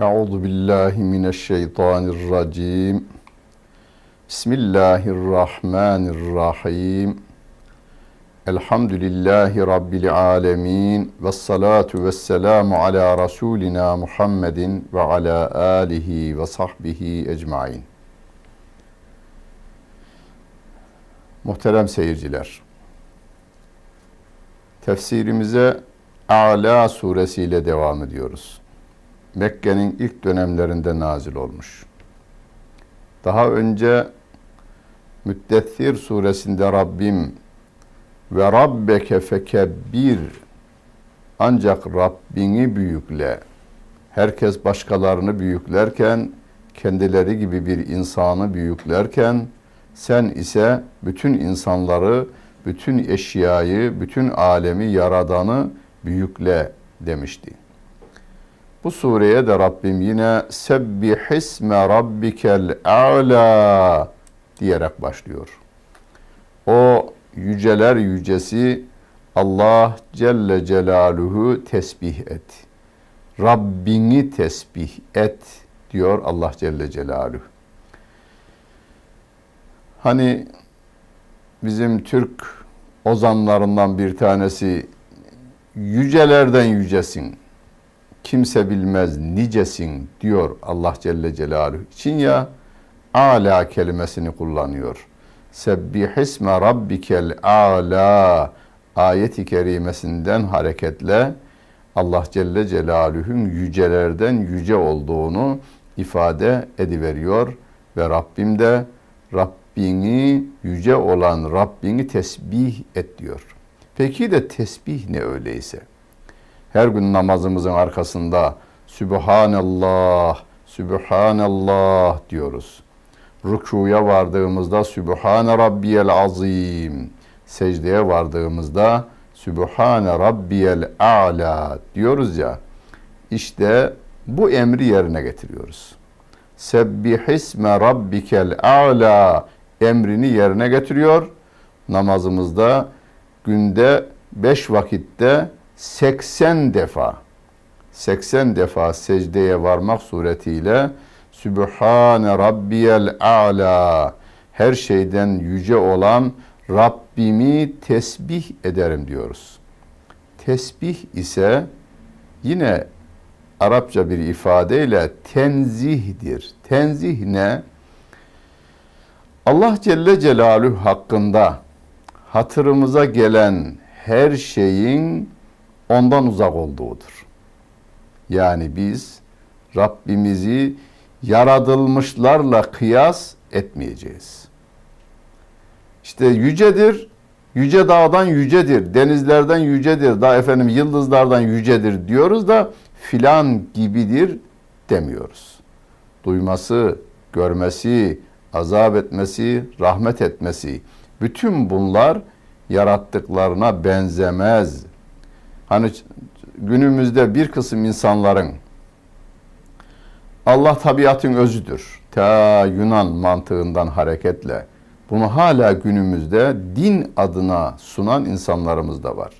Euzu billahi mineşşeytanirracim. Bismillahirrahmanirrahim. Elhamdülillahi Rabbil alemin. Ve salatu ve selamu ala Resulina Muhammedin ve ala alihi ve sahbihi ecmain. Muhterem seyirciler, tefsirimize A'la suresiyle devam ediyoruz. Mekke'nin ilk dönemlerinde nazil olmuş. Daha önce Müddessir suresinde Rabbim ve Rabbeke fekebbir ancak Rabbini büyükle herkes başkalarını büyüklerken kendileri gibi bir insanı büyüklerken sen ise bütün insanları, bütün eşyayı, bütün alemi yaradanı büyükle demişti. Bu sureye de Rabbim yine Sebbihisme Rabbikel A'la diyerek başlıyor. O yüceler yücesi Allah Celle Celaluhu tesbih et. Rabbini tesbih et diyor Allah Celle Celaluhu. Hani bizim Türk ozanlarından bir tanesi yücelerden yücesin. Kimse bilmez nicesin diyor Allah Celle Celaluhu için ya ala kelimesini kullanıyor. Sebbihisme rabbikel ala ayeti kerimesinden hareketle Allah Celle Celaluhu'nun yücelerden yüce olduğunu ifade ediveriyor ve Rabbim de Rabbini yüce olan Rabbini tesbih et diyor. Peki de tesbih ne öyleyse? Her gün namazımızın arkasında Sübhanallah, Sübhanallah diyoruz. Rükuya vardığımızda Sübhane Rabbiyel Azim. Secdeye vardığımızda Sübhane Rabbiyel A'la diyoruz ya. İşte bu emri yerine getiriyoruz. Sebbihisme Rabbikel A'la emrini yerine getiriyor. Namazımızda günde 5 vakitte 80 defa 80 defa secdeye varmak suretiyle Sübhane Rabbiyel A'la her şeyden yüce olan Rabbimi tesbih ederim diyoruz. Tesbih ise yine Arapça bir ifadeyle tenzihdir. Tenzih ne? Allah Celle Celaluhu hakkında hatırımıza gelen her şeyin ondan uzak olduğudur. Yani biz Rabbimizi yaratılmışlarla kıyas etmeyeceğiz. İşte yücedir, yüce dağdan yücedir, denizlerden yücedir, da efendim yıldızlardan yücedir diyoruz da filan gibidir demiyoruz. Duyması, görmesi, azap etmesi, rahmet etmesi, bütün bunlar yarattıklarına benzemez. Hani günümüzde bir kısım insanların Allah tabiatın özüdür. Ta Yunan mantığından hareketle bunu hala günümüzde din adına sunan insanlarımız da var.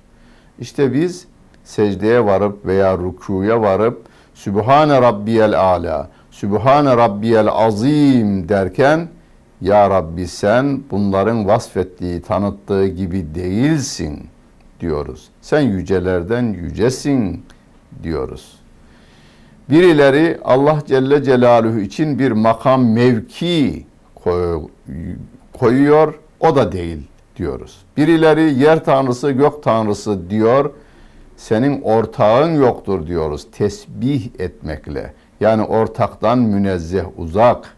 İşte biz secdeye varıp veya rükuya varıp Sübhane Rabbiyel Ala, Sübhane Rabbiyel Azim derken Ya Rabbi sen bunların vasfettiği, tanıttığı gibi değilsin diyoruz. Sen yücelerden yücesin diyoruz. Birileri Allah Celle Celaluhu için bir makam mevki koyuyor, o da değil diyoruz. Birileri yer tanrısı, gök tanrısı diyor, senin ortağın yoktur diyoruz tesbih etmekle. Yani ortaktan münezzeh uzak,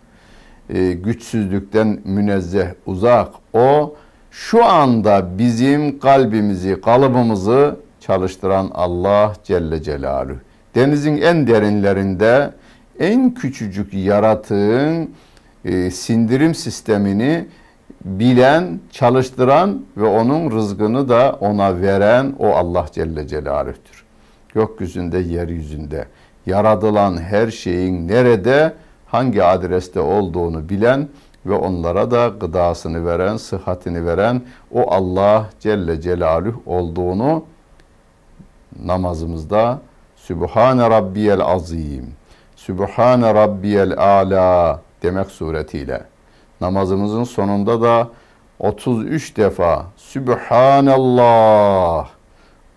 e, güçsüzlükten münezzeh uzak. O şu anda bizim kalbimizi, kalıbımızı çalıştıran Allah Celle Celaluhu. Denizin en derinlerinde en küçücük yaratığın e, sindirim sistemini bilen, çalıştıran ve onun rızgını da ona veren o Allah Celle Celaluh'tür. Gökyüzünde, yeryüzünde yaratılan her şeyin nerede, hangi adreste olduğunu bilen ve onlara da gıdasını veren, sıhhatini veren o Allah Celle Celaluhu olduğunu namazımızda Sübhane Rabbiyel Azim, Sübhane Rabbiyel Ala demek suretiyle namazımızın sonunda da 33 defa Sübhanallah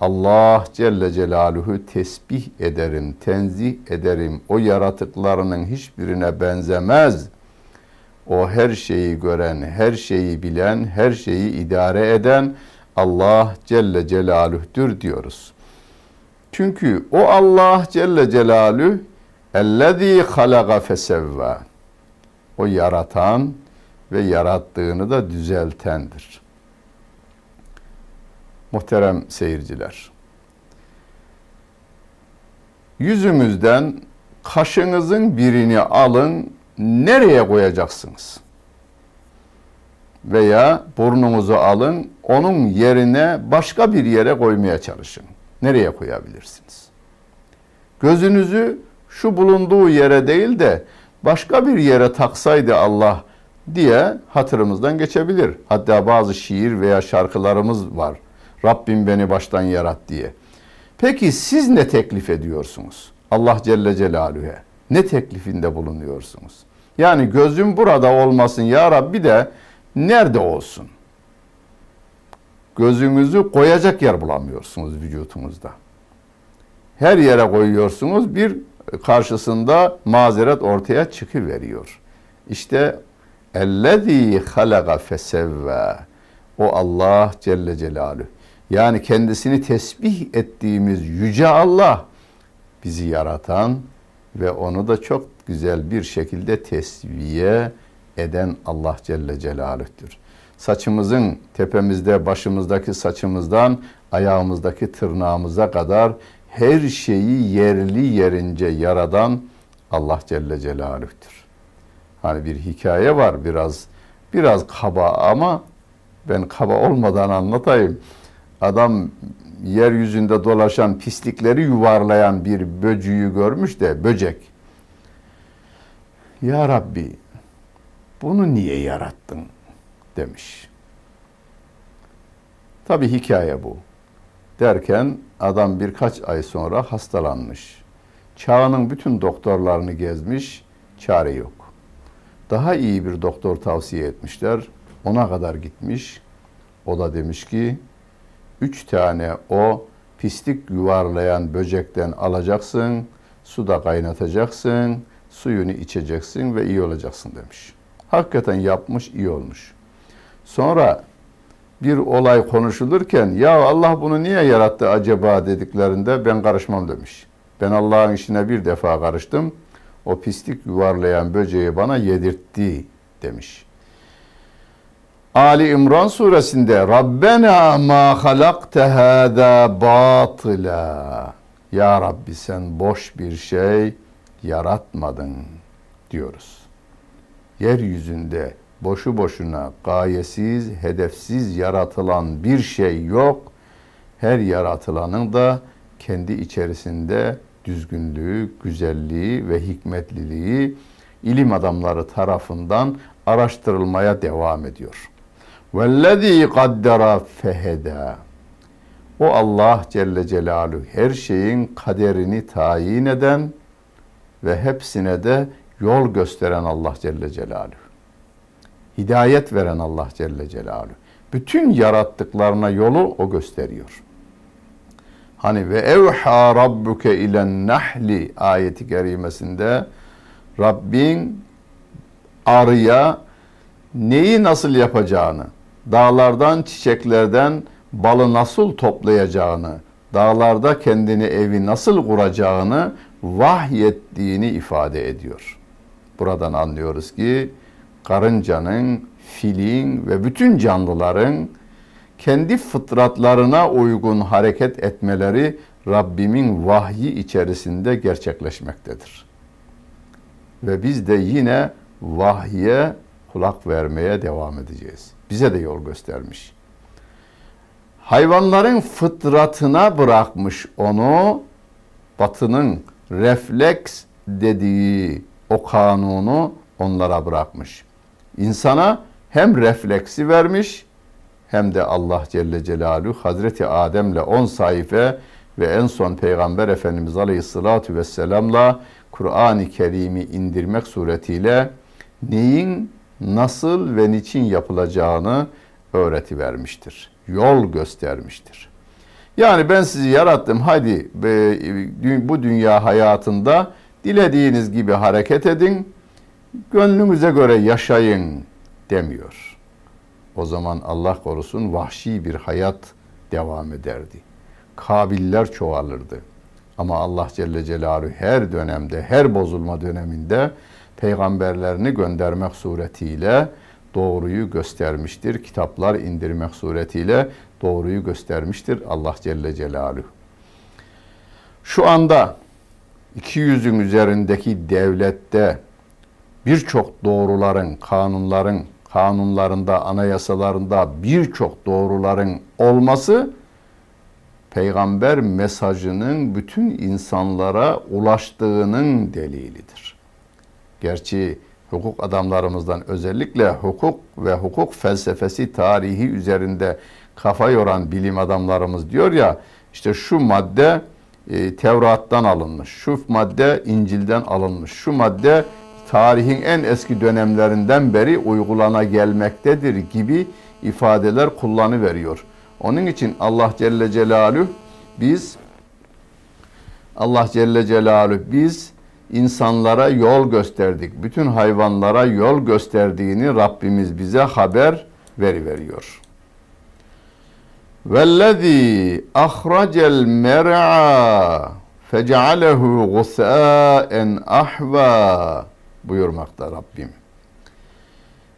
Allah Celle Celaluhu tesbih ederim, tenzih ederim. O yaratıklarının hiçbirine benzemez. O her şeyi gören, her şeyi bilen, her şeyi idare eden Allah Celle Celaluh'tür diyoruz. Çünkü o Allah Celle Celaluhu ellezî halaga fesevva. O yaratan ve yarattığını da düzeltendir. Muhterem seyirciler. Yüzümüzden kaşınızın birini alın, nereye koyacaksınız? Veya burnunuzu alın, onun yerine başka bir yere koymaya çalışın. Nereye koyabilirsiniz? Gözünüzü şu bulunduğu yere değil de başka bir yere taksaydı Allah diye hatırımızdan geçebilir. Hatta bazı şiir veya şarkılarımız var. Rabbim beni baştan yarat diye. Peki siz ne teklif ediyorsunuz? Allah Celle Celaluhu'ya. Ne teklifinde bulunuyorsunuz? Yani gözüm burada olmasın ya Rabbi de nerede olsun? Gözünüzü koyacak yer bulamıyorsunuz vücutunuzda. Her yere koyuyorsunuz bir karşısında mazeret ortaya çıkıveriyor. İşte ellezî halaga fesevve o Allah Celle Celaluhu. Yani kendisini tesbih ettiğimiz yüce Allah bizi yaratan ve onu da çok güzel bir şekilde tesviye eden Allah Celle Celaluh'tür. Saçımızın tepemizde, başımızdaki saçımızdan ayağımızdaki tırnağımıza kadar her şeyi yerli yerince yaradan Allah Celle Celaluh'tür. Hani bir hikaye var biraz biraz kaba ama ben kaba olmadan anlatayım. Adam yeryüzünde dolaşan pislikleri yuvarlayan bir böcüyü görmüş de böcek. Ya Rabbi bunu niye yarattın demiş. Tabi hikaye bu. Derken adam birkaç ay sonra hastalanmış. Çağının bütün doktorlarını gezmiş, çare yok. Daha iyi bir doktor tavsiye etmişler. Ona kadar gitmiş. O da demiş ki, üç tane o pislik yuvarlayan böcekten alacaksın, suda kaynatacaksın, suyunu içeceksin ve iyi olacaksın demiş. Hakikaten yapmış, iyi olmuş. Sonra bir olay konuşulurken ya Allah bunu niye yarattı acaba dediklerinde ben karışmam demiş. Ben Allah'ın işine bir defa karıştım. O pislik yuvarlayan böceği bana yedirtti demiş. Ali İmran suresinde Rabbena ma halakte hâzâ batıla Ya Rabbi sen boş bir şey yaratmadın diyoruz. Yeryüzünde boşu boşuna gayesiz, hedefsiz yaratılan bir şey yok. Her yaratılanın da kendi içerisinde düzgünlüğü, güzelliği ve hikmetliliği ilim adamları tarafından araştırılmaya devam ediyor. Vellezî kaddera feheda. O Allah Celle Celaluhu her şeyin kaderini tayin eden, ve hepsine de yol gösteren Allah Celle Celaluhu. Hidayet veren Allah Celle Celaluhu. Bütün yarattıklarına yolu o gösteriyor. Hani ve evha rabbuke ilen nahli ayeti kerimesinde Rabbin arıya neyi nasıl yapacağını, dağlardan, çiçeklerden balı nasıl toplayacağını, dağlarda kendini evi nasıl kuracağını vahyettiğini ifade ediyor. Buradan anlıyoruz ki karıncanın, filin ve bütün canlıların kendi fıtratlarına uygun hareket etmeleri Rabbimin vahyi içerisinde gerçekleşmektedir. Ve biz de yine vahye kulak vermeye devam edeceğiz. Bize de yol göstermiş. Hayvanların fıtratına bırakmış onu, batının refleks dediği o kanunu onlara bırakmış. İnsana hem refleksi vermiş hem de Allah Celle Celaluhu Hazreti Adem'le 10 sayfa ve en son Peygamber Efendimiz Aleyhisselatü Vesselam'la Kur'an-ı Kerim'i indirmek suretiyle neyin nasıl ve niçin yapılacağını öğreti vermiştir. Yol göstermiştir. Yani ben sizi yarattım. Hadi bu dünya hayatında dilediğiniz gibi hareket edin. Gönlünüze göre yaşayın demiyor. O zaman Allah korusun vahşi bir hayat devam ederdi. Kabiller çoğalırdı. Ama Allah Celle Celaluhu her dönemde, her bozulma döneminde peygamberlerini göndermek suretiyle doğruyu göstermiştir. Kitaplar indirmek suretiyle doğruyu göstermiştir Allah Celle Celaluhu. Şu anda 200'ün üzerindeki devlette birçok doğruların, kanunların, kanunlarında, anayasalarında birçok doğruların olması peygamber mesajının bütün insanlara ulaştığının delilidir. Gerçi hukuk adamlarımızdan özellikle hukuk ve hukuk felsefesi tarihi üzerinde kafa yoran bilim adamlarımız diyor ya işte şu madde e, Tevrat'tan alınmış, şu madde İncil'den alınmış, şu madde tarihin en eski dönemlerinden beri uygulana gelmektedir gibi ifadeler kullanıveriyor. Onun için Allah Celle Celaluhu biz Allah Celle Celaluhu biz insanlara yol gösterdik. Bütün hayvanlara yol gösterdiğini Rabbimiz bize haber veri veriyor. Vellezî ahracel mer'a fecealehu gusâen ahva buyurmakta Rabbim.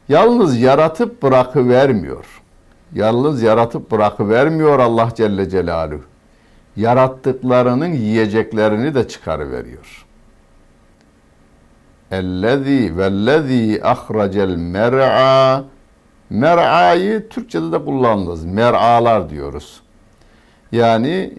Yalnız yaratıp bırakıvermiyor. Yalnız yaratıp bırakıvermiyor Allah Celle Celaluhu. Yarattıklarının yiyeceklerini de çıkarıveriyor. Ellezî vellezî ahracel mer'a Mer'ayı Türkçe'de de kullanırız. Mer'alar diyoruz. Yani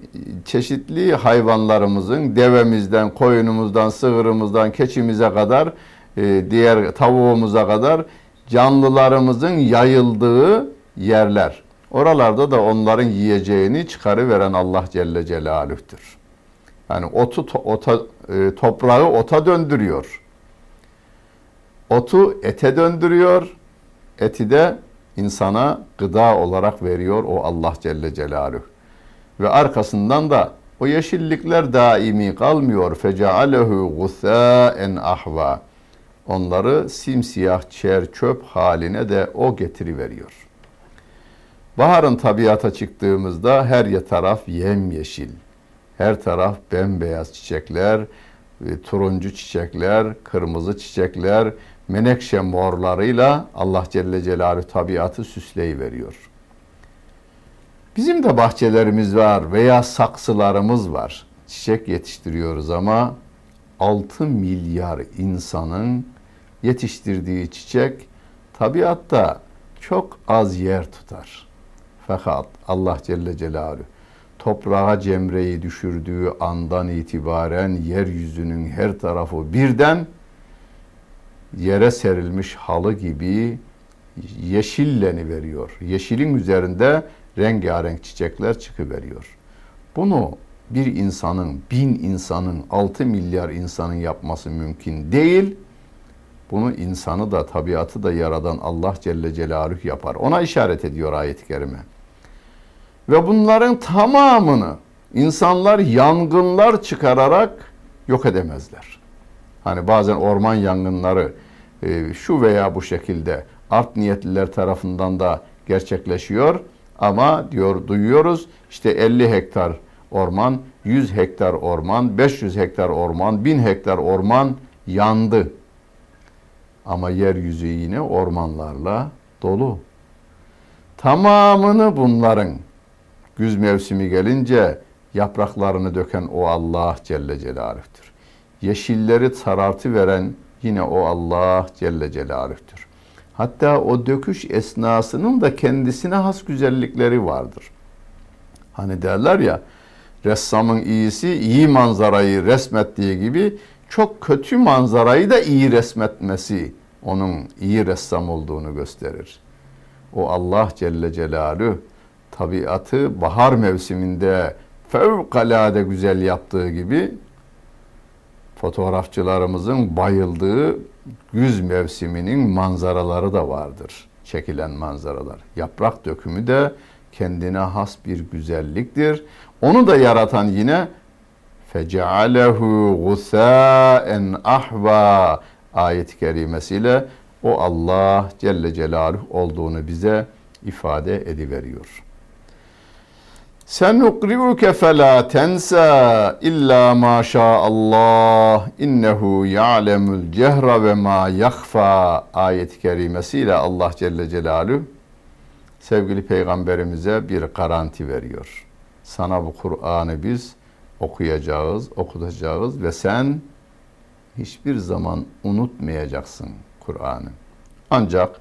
çeşitli hayvanlarımızın devemizden, koyunumuzdan, sığırımızdan, keçimize kadar, e, diğer tavuğumuza kadar canlılarımızın yayıldığı yerler. Oralarda da onların yiyeceğini çıkarıveren Allah Celle Celaluh'tür. Yani otu ota, e, toprağı ota döndürüyor. Otu ete döndürüyor. Eti de insana gıda olarak veriyor o Allah Celle Celaluhu. Ve arkasından da o yeşillikler daimi kalmıyor. Fecealehu gusâen ahva. Onları simsiyah çer çöp haline de o getiri veriyor. Baharın tabiata çıktığımızda her taraf yemyeşil. Her taraf bembeyaz çiçekler, e, turuncu çiçekler, kırmızı çiçekler, menekşe morlarıyla Allah Celle Celaluhu tabiatı süsleyi veriyor. Bizim de bahçelerimiz var veya saksılarımız var. Çiçek yetiştiriyoruz ama 6 milyar insanın yetiştirdiği çiçek tabiatta çok az yer tutar. Fakat Allah Celle Celaluhu toprağa cemreyi düşürdüğü andan itibaren yeryüzünün her tarafı birden yere serilmiş halı gibi yeşilleni veriyor. Yeşilin üzerinde rengarenk çiçekler çıkıveriyor. Bunu bir insanın, bin insanın, altı milyar insanın yapması mümkün değil. Bunu insanı da tabiatı da yaradan Allah Celle Celaluhu yapar. Ona işaret ediyor ayet-i kerime. Ve bunların tamamını insanlar yangınlar çıkararak yok edemezler. Hani bazen orman yangınları e, şu veya bu şekilde art niyetliler tarafından da gerçekleşiyor. Ama diyor duyuyoruz işte 50 hektar orman, 100 hektar orman, 500 hektar orman, 1000 hektar orman yandı. Ama yeryüzü yine ormanlarla dolu. Tamamını bunların güz mevsimi gelince yapraklarını döken o Allah Celle Celaluh'tür. Yeşilleri sarartı veren yine o Allah Celle Celaluh'tür. Hatta o döküş esnasının da kendisine has güzellikleri vardır. Hani derler ya ressamın iyisi iyi manzarayı resmettiği gibi çok kötü manzarayı da iyi resmetmesi onun iyi ressam olduğunu gösterir. O Allah Celle Celaluhu tabiatı bahar mevsiminde fevkalade güzel yaptığı gibi fotoğrafçılarımızın bayıldığı güz mevsiminin manzaraları da vardır. Çekilen manzaralar. Yaprak dökümü de kendine has bir güzelliktir. Onu da yaratan yine fecealehu gusâen ahva ayet-i kerimesiyle o Allah Celle Celaluhu olduğunu bize ifade ediveriyor. Senukri'uke felâ tensa illa ma Allah innehu ya'lemul cehra ve ma yakhfa ayet-i kerimesiyle Allah Celle Celaluhu sevgili peygamberimize bir garanti veriyor. Sana bu Kur'an'ı biz okuyacağız, okutacağız ve sen hiçbir zaman unutmayacaksın Kur'an'ı. Ancak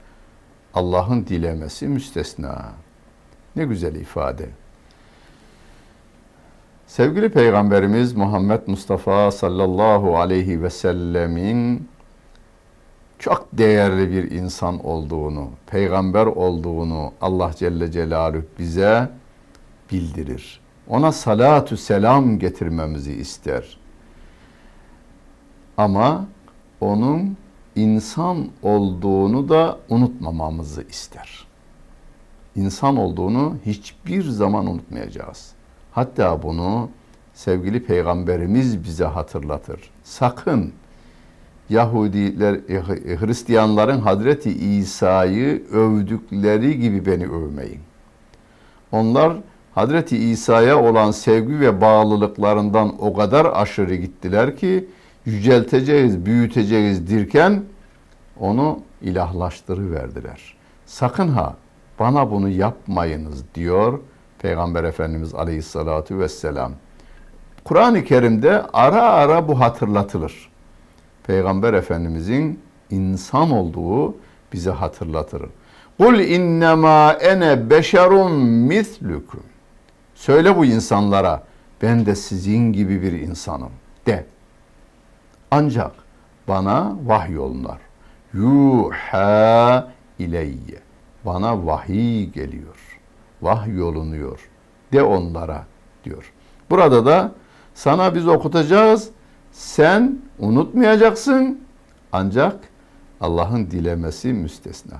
Allah'ın dilemesi müstesna. Ne güzel ifade. Sevgili Peygamberimiz Muhammed Mustafa sallallahu aleyhi ve sellemin çok değerli bir insan olduğunu, peygamber olduğunu Allah Celle Celaluhu bize bildirir. Ona salatu selam getirmemizi ister. Ama onun insan olduğunu da unutmamamızı ister. İnsan olduğunu hiçbir zaman unutmayacağız. Hatta bunu sevgili peygamberimiz bize hatırlatır. Sakın Yahudiler, Hristiyanların Hazreti İsa'yı övdükleri gibi beni övmeyin. Onlar Hazreti İsa'ya olan sevgi ve bağlılıklarından o kadar aşırı gittiler ki yücelteceğiz, büyüteceğiz dirken onu ilahlaştırıverdiler. Sakın ha bana bunu yapmayınız diyor Peygamber Efendimiz Aleyhissalatu vesselam. Kur'an-ı Kerim'de ara ara bu hatırlatılır. Peygamber Efendimizin insan olduğu bize hatırlatır. Kul innema ene beşerun mislukum. Söyle bu insanlara ben de sizin gibi bir insanım de. Ancak bana vahyolunlar. Yuha ileyye. Bana vahiy geliyor. Vahyolunuyor. De onlara diyor. Burada da sana biz okutacağız. Sen unutmayacaksın. Ancak Allah'ın dilemesi müstesna.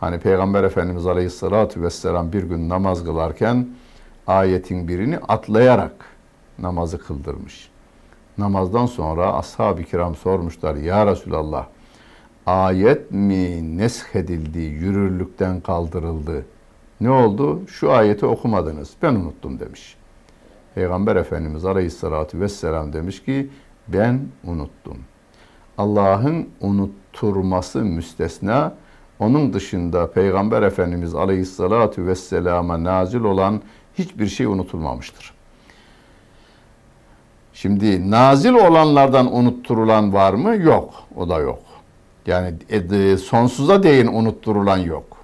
Hani Peygamber Efendimiz Aleyhisselatü Vesselam bir gün namaz kılarken ayetin birini atlayarak namazı kıldırmış. Namazdan sonra ashab-ı kiram sormuşlar ya Resulallah ayet mi neshedildi, yürürlükten kaldırıldı. Ne oldu? Şu ayeti okumadınız. Ben unuttum demiş. Peygamber Efendimiz Aleyhisselatü Vesselam demiş ki ben unuttum. Allah'ın unutturması müstesna. Onun dışında Peygamber Efendimiz Aleyhisselatü Vesselam'a nazil olan hiçbir şey unutulmamıştır. Şimdi nazil olanlardan unutturulan var mı? Yok. O da yok. Yani e, sonsuza değin unutturulan yok.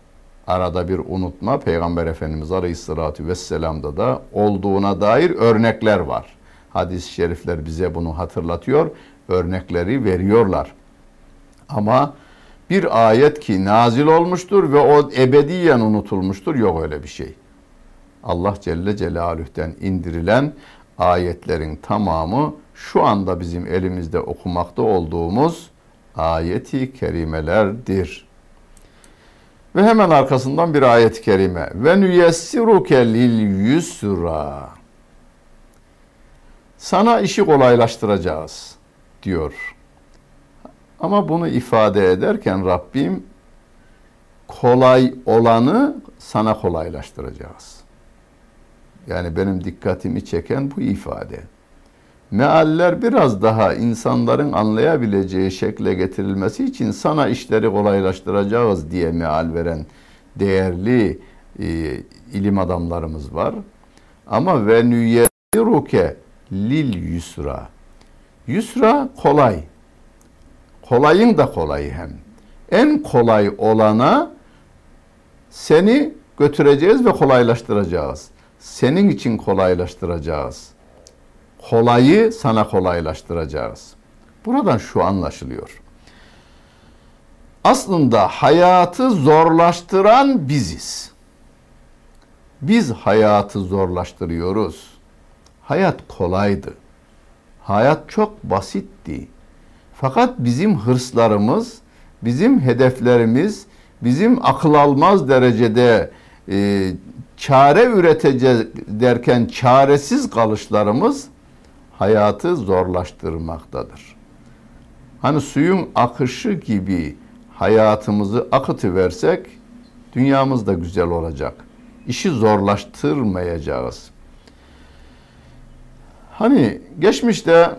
Arada bir unutma Peygamber Efendimiz Aleyhisselatü Vesselam'da da olduğuna dair örnekler var. Hadis-i şerifler bize bunu hatırlatıyor. Örnekleri veriyorlar. Ama bir ayet ki nazil olmuştur ve o ebediyen unutulmuştur. Yok öyle bir şey. Allah Celle Celaluh'ten indirilen ayetlerin tamamı şu anda bizim elimizde okumakta olduğumuz ayeti kerimelerdir. Ve hemen arkasından bir ayet-i kerime. Ve nüyessiruke lil yusra. Sana işi kolaylaştıracağız diyor. Ama bunu ifade ederken Rabbim kolay olanı sana kolaylaştıracağız. Yani benim dikkatimi çeken bu ifade. Mealler biraz daha insanların anlayabileceği şekle getirilmesi için sana işleri kolaylaştıracağız diye meal veren değerli e, ilim adamlarımız var. Ama ve nüyediruke lil yusra. Yusra kolay. Kolayın da kolayı hem. En kolay olana seni götüreceğiz ve kolaylaştıracağız senin için kolaylaştıracağız. Kolayı sana kolaylaştıracağız. Buradan şu anlaşılıyor. Aslında hayatı zorlaştıran biziz. Biz hayatı zorlaştırıyoruz. Hayat kolaydı. Hayat çok basitti. Fakat bizim hırslarımız, bizim hedeflerimiz, bizim akıl almaz derecede e, çare üreteceğiz derken çaresiz kalışlarımız hayatı zorlaştırmaktadır. Hani suyun akışı gibi hayatımızı akıtıversek dünyamız da güzel olacak. İşi zorlaştırmayacağız. Hani geçmişte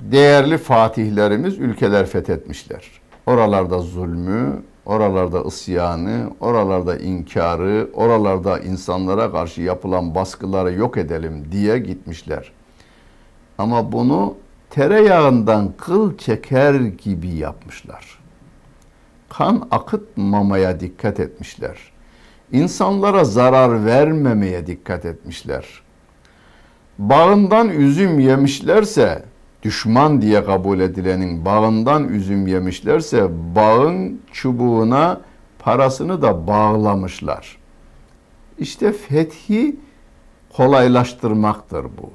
değerli fatihlerimiz ülkeler fethetmişler. Oralarda zulmü, oralarda isyanı, oralarda inkarı, oralarda insanlara karşı yapılan baskıları yok edelim diye gitmişler. Ama bunu tereyağından kıl çeker gibi yapmışlar. Kan akıtmamaya dikkat etmişler. İnsanlara zarar vermemeye dikkat etmişler. Bağından üzüm yemişlerse düşman diye kabul edilenin bağından üzüm yemişlerse bağın çubuğuna parasını da bağlamışlar. İşte fethi kolaylaştırmaktır bu.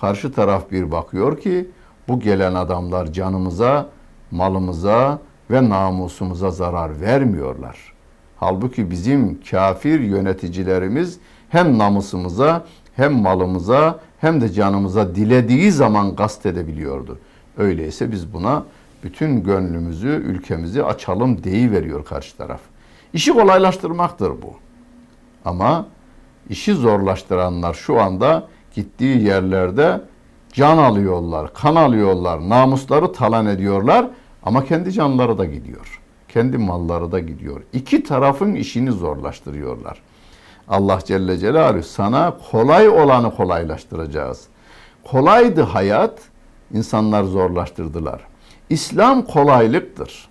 Karşı taraf bir bakıyor ki bu gelen adamlar canımıza, malımıza ve namusumuza zarar vermiyorlar. Halbuki bizim kafir yöneticilerimiz hem namusumuza hem malımıza hem de canımıza dilediği zaman gast edebiliyordu. Öyleyse biz buna bütün gönlümüzü, ülkemizi açalım deyi veriyor karşı taraf. İşi kolaylaştırmaktır bu. Ama işi zorlaştıranlar şu anda gittiği yerlerde can alıyorlar, kan alıyorlar, namusları talan ediyorlar ama kendi canları da gidiyor. Kendi malları da gidiyor. İki tarafın işini zorlaştırıyorlar. Allah Celle Celaluhu sana kolay olanı kolaylaştıracağız. Kolaydı hayat, insanlar zorlaştırdılar. İslam kolaylıktır.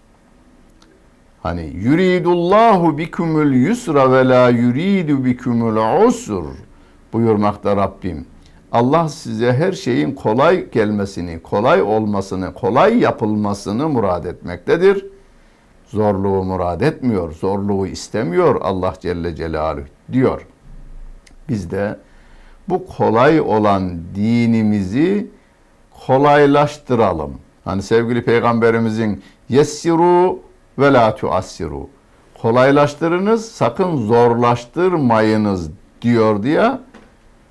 Hani yuridullahu bikumul yusra ve la yuridu bikumul usur buyurmakta Rabbim. Allah size her şeyin kolay gelmesini, kolay olmasını, kolay yapılmasını murad etmektedir. Zorluğu murad etmiyor, zorluğu istemiyor Allah Celle Celaluhu diyor. Biz de bu kolay olan dinimizi kolaylaştıralım. Hani sevgili peygamberimizin yessiru ve la tuassiru. Kolaylaştırınız, sakın zorlaştırmayınız diyor diye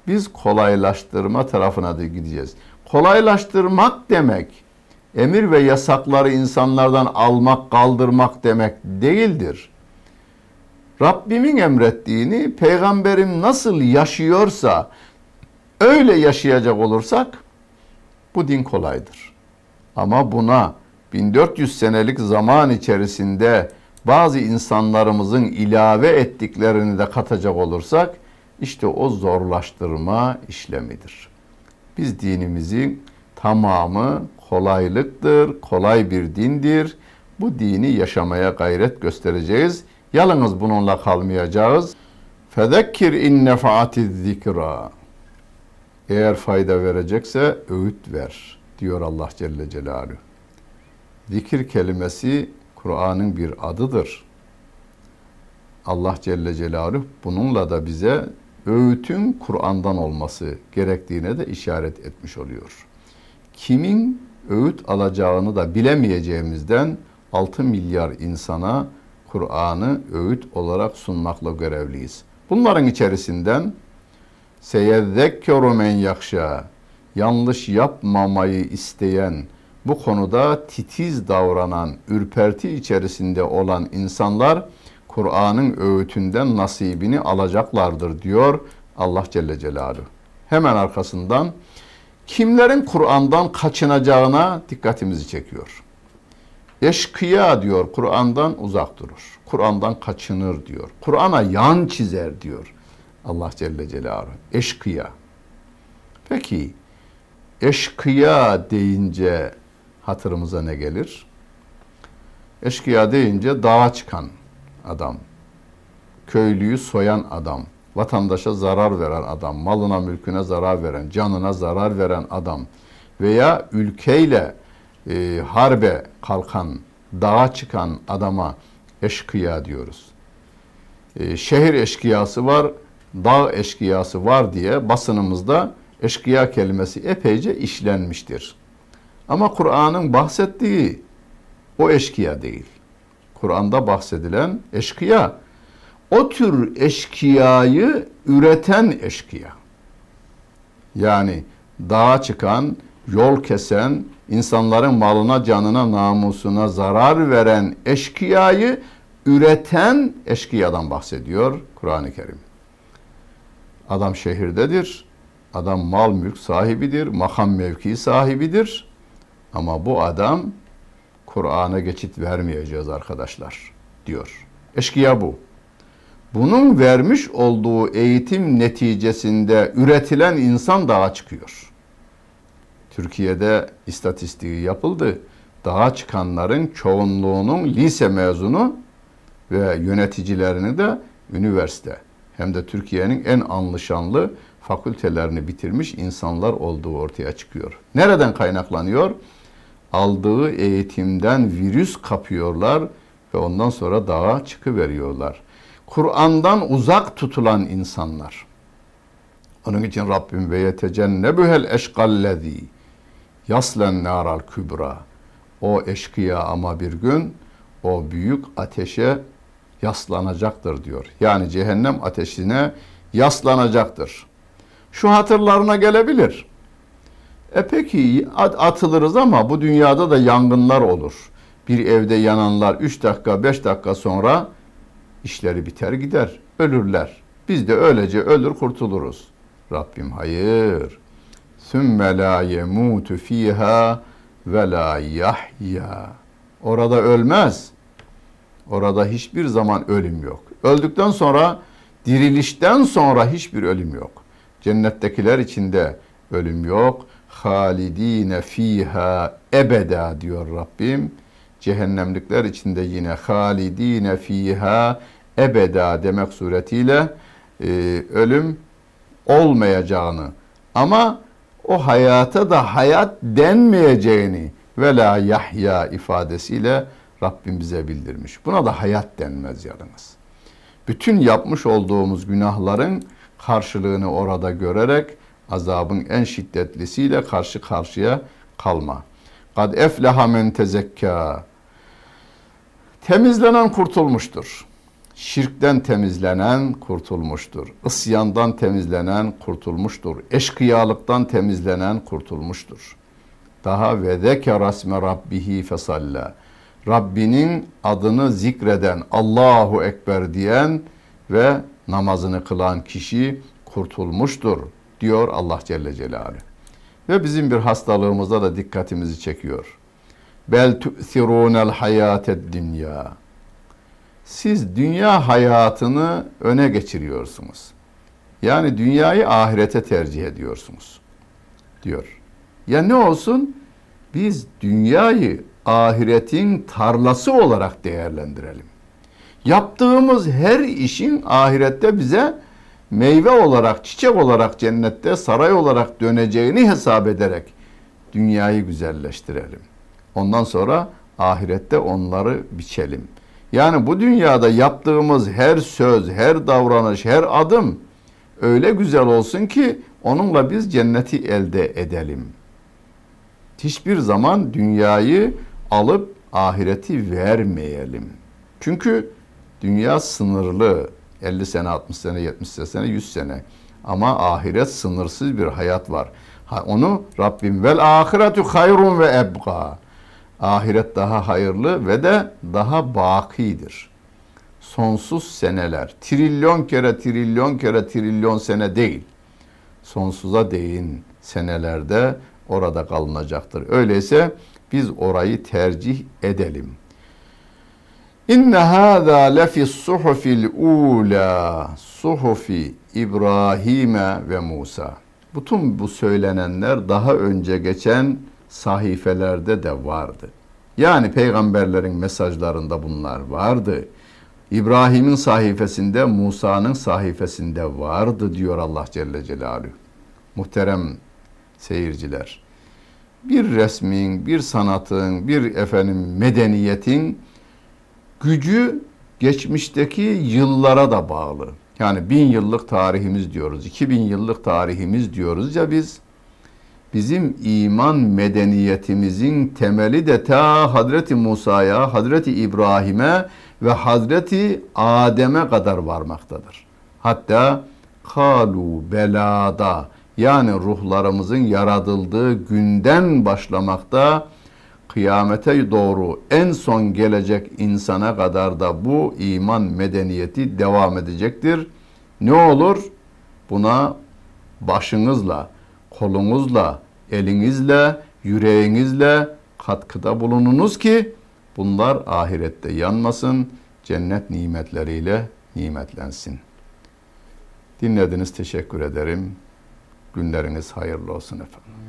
biz kolaylaştırma tarafına da gideceğiz. Kolaylaştırmak demek emir ve yasakları insanlardan almak, kaldırmak demek değildir. Rabbimin emrettiğini peygamberim nasıl yaşıyorsa öyle yaşayacak olursak bu din kolaydır. Ama buna 1400 senelik zaman içerisinde bazı insanlarımızın ilave ettiklerini de katacak olursak işte o zorlaştırma işlemidir. Biz dinimizin tamamı kolaylıktır, kolay bir dindir. Bu dini yaşamaya gayret göstereceğiz. Yalnız bununla kalmayacağız. Fezekkir in nefaatiz zikra. Eğer fayda verecekse öğüt ver diyor Allah Celle Celaluhu. Zikir kelimesi Kur'an'ın bir adıdır. Allah Celle Celaluhu bununla da bize öğütün Kur'an'dan olması gerektiğine de işaret etmiş oluyor. Kimin öğüt alacağını da bilemeyeceğimizden 6 milyar insana Kur'an'ı öğüt olarak sunmakla görevliyiz. Bunların içerisinden seyyezzekkeru men yakşa yanlış yapmamayı isteyen, bu konuda titiz davranan, ürperti içerisinde olan insanlar Kur'an'ın öğütünden nasibini alacaklardır diyor Allah Celle Celaluhu. Hemen arkasından kimlerin Kur'an'dan kaçınacağına dikkatimizi çekiyor. Eşkıya diyor Kur'an'dan uzak durur. Kur'an'dan kaçınır diyor. Kur'an'a yan çizer diyor Allah Celle Celaluhu. Eşkıya. Peki eşkıya deyince hatırımıza ne gelir? Eşkıya deyince dağa çıkan adam, köylüyü soyan adam, vatandaşa zarar veren adam, malına mülküne zarar veren, canına zarar veren adam veya ülkeyle e, harbe kalkan, dağa çıkan adama eşkıya diyoruz. E, şehir eşkıyası var, dağ eşkıyası var diye basınımızda eşkıya kelimesi epeyce işlenmiştir. Ama Kur'an'ın bahsettiği o eşkıya değil. Kur'an'da bahsedilen eşkıya o tür eşkıyayı üreten eşkıya. Yani dağa çıkan, yol kesen, insanların malına, canına, namusuna zarar veren eşkıyayı üreten eşkıyadan bahsediyor Kur'an-ı Kerim. Adam şehirdedir, adam mal mülk sahibidir, makam mevki sahibidir. Ama bu adam Kur'an'a geçit vermeyeceğiz arkadaşlar diyor. Eşkıya bu. Bunun vermiş olduğu eğitim neticesinde üretilen insan dağa çıkıyor. Türkiye'de istatistiği yapıldı. Dağa çıkanların çoğunluğunun lise mezunu ve yöneticilerini de üniversite hem de Türkiye'nin en anlaşanlı fakültelerini bitirmiş insanlar olduğu ortaya çıkıyor. Nereden kaynaklanıyor? Aldığı eğitimden virüs kapıyorlar ve ondan sonra dağa çıkıveriyorlar. Kur'an'dan uzak tutulan insanlar. Onun için Rabbim ve yetecennebuhel eşkallezi yaslen naral kübra. O eşkıya ama bir gün o büyük ateşe yaslanacaktır diyor. Yani cehennem ateşine yaslanacaktır. Şu hatırlarına gelebilir. E peki atılırız ama bu dünyada da yangınlar olur. Bir evde yananlar 3 dakika 5 dakika sonra işleri biter gider. Ölürler. Biz de öylece ölür kurtuluruz. Rabbim hayır. Sümme la yemutu fiha ve la yahya. Orada ölmez. Orada hiçbir zaman ölüm yok. Öldükten sonra dirilişten sonra hiçbir ölüm yok. Cennettekiler içinde ölüm yok. Halidine fiha ebeda diyor Rabbim. Cehennemlikler içinde yine halidine fiha ebeda demek suretiyle e, ölüm olmayacağını ama o hayata da hayat denmeyeceğini ve la yahya ifadesiyle Rabbim bize bildirmiş. Buna da hayat denmez yalnız. Bütün yapmış olduğumuz günahların karşılığını orada görerek azabın en şiddetlisiyle karşı karşıya kalma. Kad efleha men tezekka. Temizlenen kurtulmuştur. Şirkten temizlenen kurtulmuştur. Isyandan temizlenen kurtulmuştur. Eşkıyalıktan temizlenen kurtulmuştur. Daha ve zekera rasme rabbihi fesalla. Rabbinin adını zikreden, Allahu Ekber diyen ve namazını kılan kişi kurtulmuştur diyor Allah Celle Celaluhu. Ve bizim bir hastalığımıza da dikkatimizi çekiyor. Bel tu'thirunel hayated dünya. Siz dünya hayatını öne geçiriyorsunuz. Yani dünyayı ahirete tercih ediyorsunuz. Diyor. Ya ne olsun? Biz dünyayı ahiretin tarlası olarak değerlendirelim. Yaptığımız her işin ahirette bize meyve olarak, çiçek olarak cennette saray olarak döneceğini hesap ederek dünyayı güzelleştirelim. Ondan sonra ahirette onları biçelim. Yani bu dünyada yaptığımız her söz, her davranış, her adım öyle güzel olsun ki onunla biz cenneti elde edelim. Hiçbir zaman dünyayı alıp ahireti vermeyelim. Çünkü dünya sınırlı. 50 sene, 60 sene, 70 sene, 100 sene. Ama ahiret sınırsız bir hayat var. Onu Rabbim vel ahiretu hayrun ve ebqa. Ahiret daha hayırlı ve de daha bakidir. Sonsuz seneler, trilyon kere trilyon kere trilyon sene değil. Sonsuza değin senelerde orada kalınacaktır. Öyleyse biz orayı tercih edelim. İnne hâzâ lefis suhufil ula suhufi İbrahim'e ve Musa. Bütün bu söylenenler daha önce geçen sahifelerde de vardı. Yani peygamberlerin mesajlarında bunlar vardı. İbrahim'in sayfasında, Musa'nın sayfasında vardı diyor Allah Celle Celaluhu. Muhterem seyirciler bir resmin, bir sanatın, bir efendim medeniyetin gücü geçmişteki yıllara da bağlı. Yani bin yıllık tarihimiz diyoruz, iki bin yıllık tarihimiz diyoruz ya biz. Bizim iman medeniyetimizin temeli de ta Hazreti Musa'ya, Hazreti İbrahim'e ve Hazreti Adem'e kadar varmaktadır. Hatta kalu belada yani ruhlarımızın yaratıldığı günden başlamakta kıyamete doğru en son gelecek insana kadar da bu iman medeniyeti devam edecektir. Ne olur? Buna başınızla, kolunuzla, elinizle, yüreğinizle katkıda bulununuz ki bunlar ahirette yanmasın, cennet nimetleriyle nimetlensin. Dinlediniz teşekkür ederim. Günleriniz hayırlı olsun efendim.